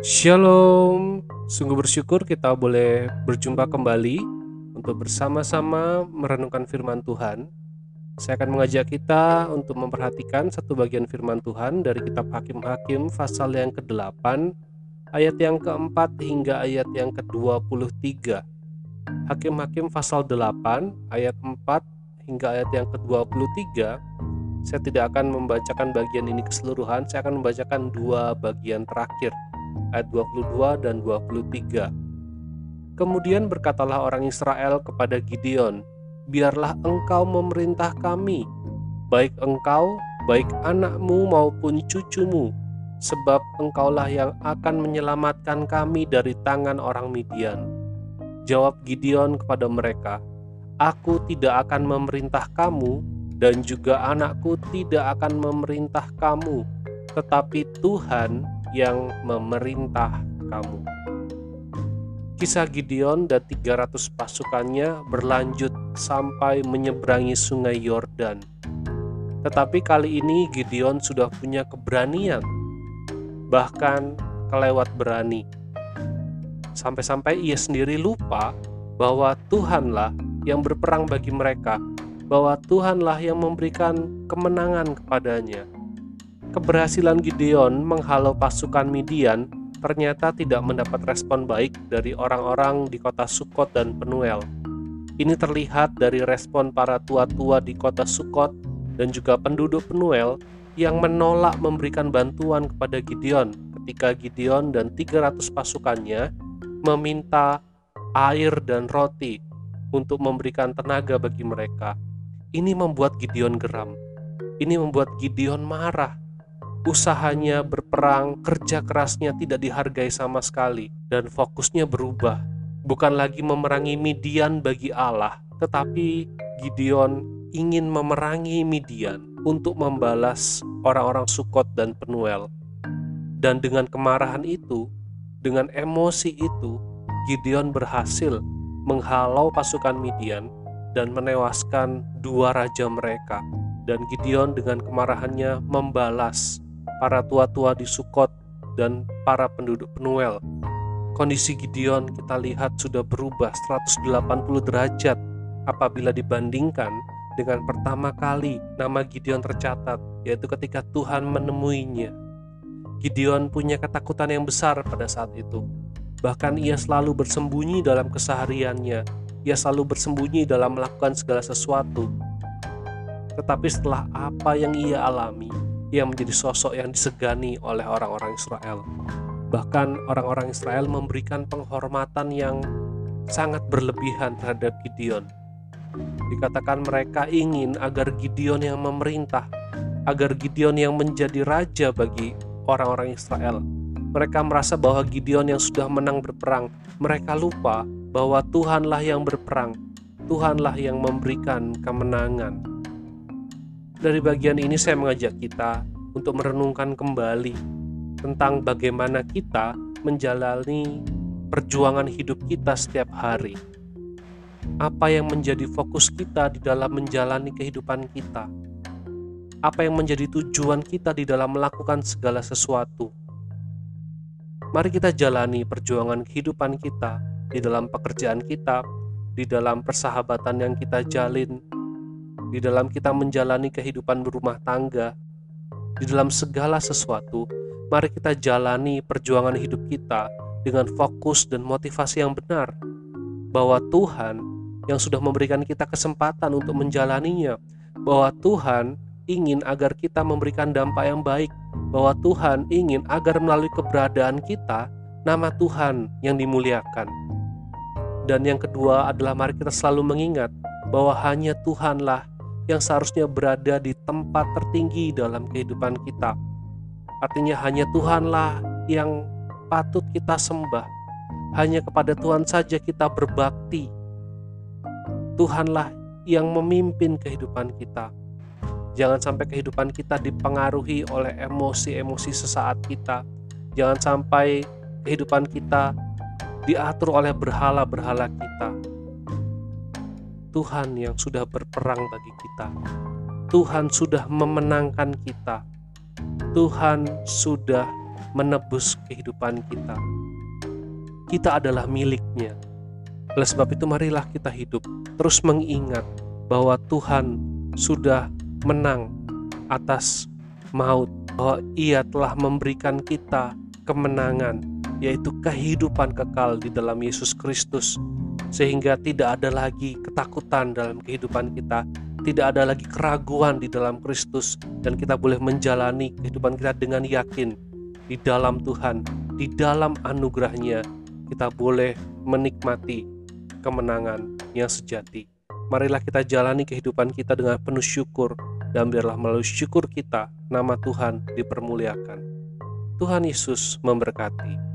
Shalom, sungguh bersyukur kita boleh berjumpa kembali untuk bersama-sama merenungkan firman Tuhan. Saya akan mengajak kita untuk memperhatikan satu bagian firman Tuhan dari kitab Hakim-Hakim pasal yang ke-8 ayat yang keempat hingga ayat yang ke-23. Hakim-Hakim pasal 8 ayat 4 hingga ayat yang ke-23 saya tidak akan membacakan bagian ini keseluruhan, saya akan membacakan dua bagian terakhir ayat 22 dan 23. Kemudian berkatalah orang Israel kepada Gideon, "Biarlah engkau memerintah kami, baik engkau, baik anakmu maupun cucumu, sebab engkaulah yang akan menyelamatkan kami dari tangan orang Midian." Jawab Gideon kepada mereka, "Aku tidak akan memerintah kamu, dan juga anakku tidak akan memerintah kamu, tetapi Tuhan yang memerintah kamu. Kisah Gideon dan 300 pasukannya berlanjut sampai menyeberangi sungai Yordan. Tetapi kali ini Gideon sudah punya keberanian, bahkan kelewat berani. Sampai-sampai ia sendiri lupa bahwa Tuhanlah yang berperang bagi mereka, bahwa Tuhanlah yang memberikan kemenangan kepadanya keberhasilan Gideon menghalau pasukan Midian ternyata tidak mendapat respon baik dari orang-orang di kota Sukot dan Penuel. Ini terlihat dari respon para tua-tua di kota Sukot dan juga penduduk Penuel yang menolak memberikan bantuan kepada Gideon ketika Gideon dan 300 pasukannya meminta air dan roti untuk memberikan tenaga bagi mereka. Ini membuat Gideon geram. Ini membuat Gideon marah usahanya berperang, kerja kerasnya tidak dihargai sama sekali, dan fokusnya berubah. Bukan lagi memerangi Midian bagi Allah, tetapi Gideon ingin memerangi Midian untuk membalas orang-orang Sukot dan Penuel. Dan dengan kemarahan itu, dengan emosi itu, Gideon berhasil menghalau pasukan Midian dan menewaskan dua raja mereka. Dan Gideon dengan kemarahannya membalas para tua-tua di Sukot, dan para penduduk Penuel. Kondisi Gideon kita lihat sudah berubah 180 derajat apabila dibandingkan dengan pertama kali nama Gideon tercatat, yaitu ketika Tuhan menemuinya. Gideon punya ketakutan yang besar pada saat itu. Bahkan ia selalu bersembunyi dalam kesehariannya. Ia selalu bersembunyi dalam melakukan segala sesuatu. Tetapi setelah apa yang ia alami, ia menjadi sosok yang disegani oleh orang-orang Israel. Bahkan orang-orang Israel memberikan penghormatan yang sangat berlebihan terhadap Gideon. Dikatakan mereka ingin agar Gideon yang memerintah, agar Gideon yang menjadi raja bagi orang-orang Israel. Mereka merasa bahwa Gideon yang sudah menang berperang, mereka lupa bahwa Tuhanlah yang berperang, Tuhanlah yang memberikan kemenangan. Dari bagian ini saya mengajak kita untuk merenungkan kembali tentang bagaimana kita menjalani perjuangan hidup kita setiap hari. Apa yang menjadi fokus kita di dalam menjalani kehidupan kita? Apa yang menjadi tujuan kita di dalam melakukan segala sesuatu? Mari kita jalani perjuangan kehidupan kita di dalam pekerjaan kita, di dalam persahabatan yang kita jalin, di dalam kita menjalani kehidupan berumah tangga, di dalam segala sesuatu, mari kita jalani perjuangan hidup kita dengan fokus dan motivasi yang benar, bahwa Tuhan yang sudah memberikan kita kesempatan untuk menjalaninya, bahwa Tuhan ingin agar kita memberikan dampak yang baik, bahwa Tuhan ingin agar melalui keberadaan kita, nama Tuhan yang dimuliakan. Dan yang kedua adalah mari kita selalu mengingat bahwa hanya Tuhanlah yang seharusnya berada di tempat tertinggi dalam kehidupan kita. Artinya hanya Tuhanlah yang patut kita sembah. Hanya kepada Tuhan saja kita berbakti. Tuhanlah yang memimpin kehidupan kita. Jangan sampai kehidupan kita dipengaruhi oleh emosi-emosi sesaat kita. Jangan sampai kehidupan kita diatur oleh berhala-berhala kita Tuhan yang sudah berperang bagi kita. Tuhan sudah memenangkan kita. Tuhan sudah menebus kehidupan kita. Kita adalah miliknya. Oleh sebab itu marilah kita hidup terus mengingat bahwa Tuhan sudah menang atas maut, bahwa Ia telah memberikan kita kemenangan, yaitu kehidupan kekal di dalam Yesus Kristus, sehingga tidak ada lagi ketakutan dalam kehidupan kita, tidak ada lagi keraguan di dalam Kristus, dan kita boleh menjalani kehidupan kita dengan yakin di dalam Tuhan, di dalam anugerahnya, kita boleh menikmati kemenangan yang sejati. Marilah kita jalani kehidupan kita dengan penuh syukur, dan biarlah melalui syukur kita, nama Tuhan dipermuliakan. Tuhan Yesus memberkati.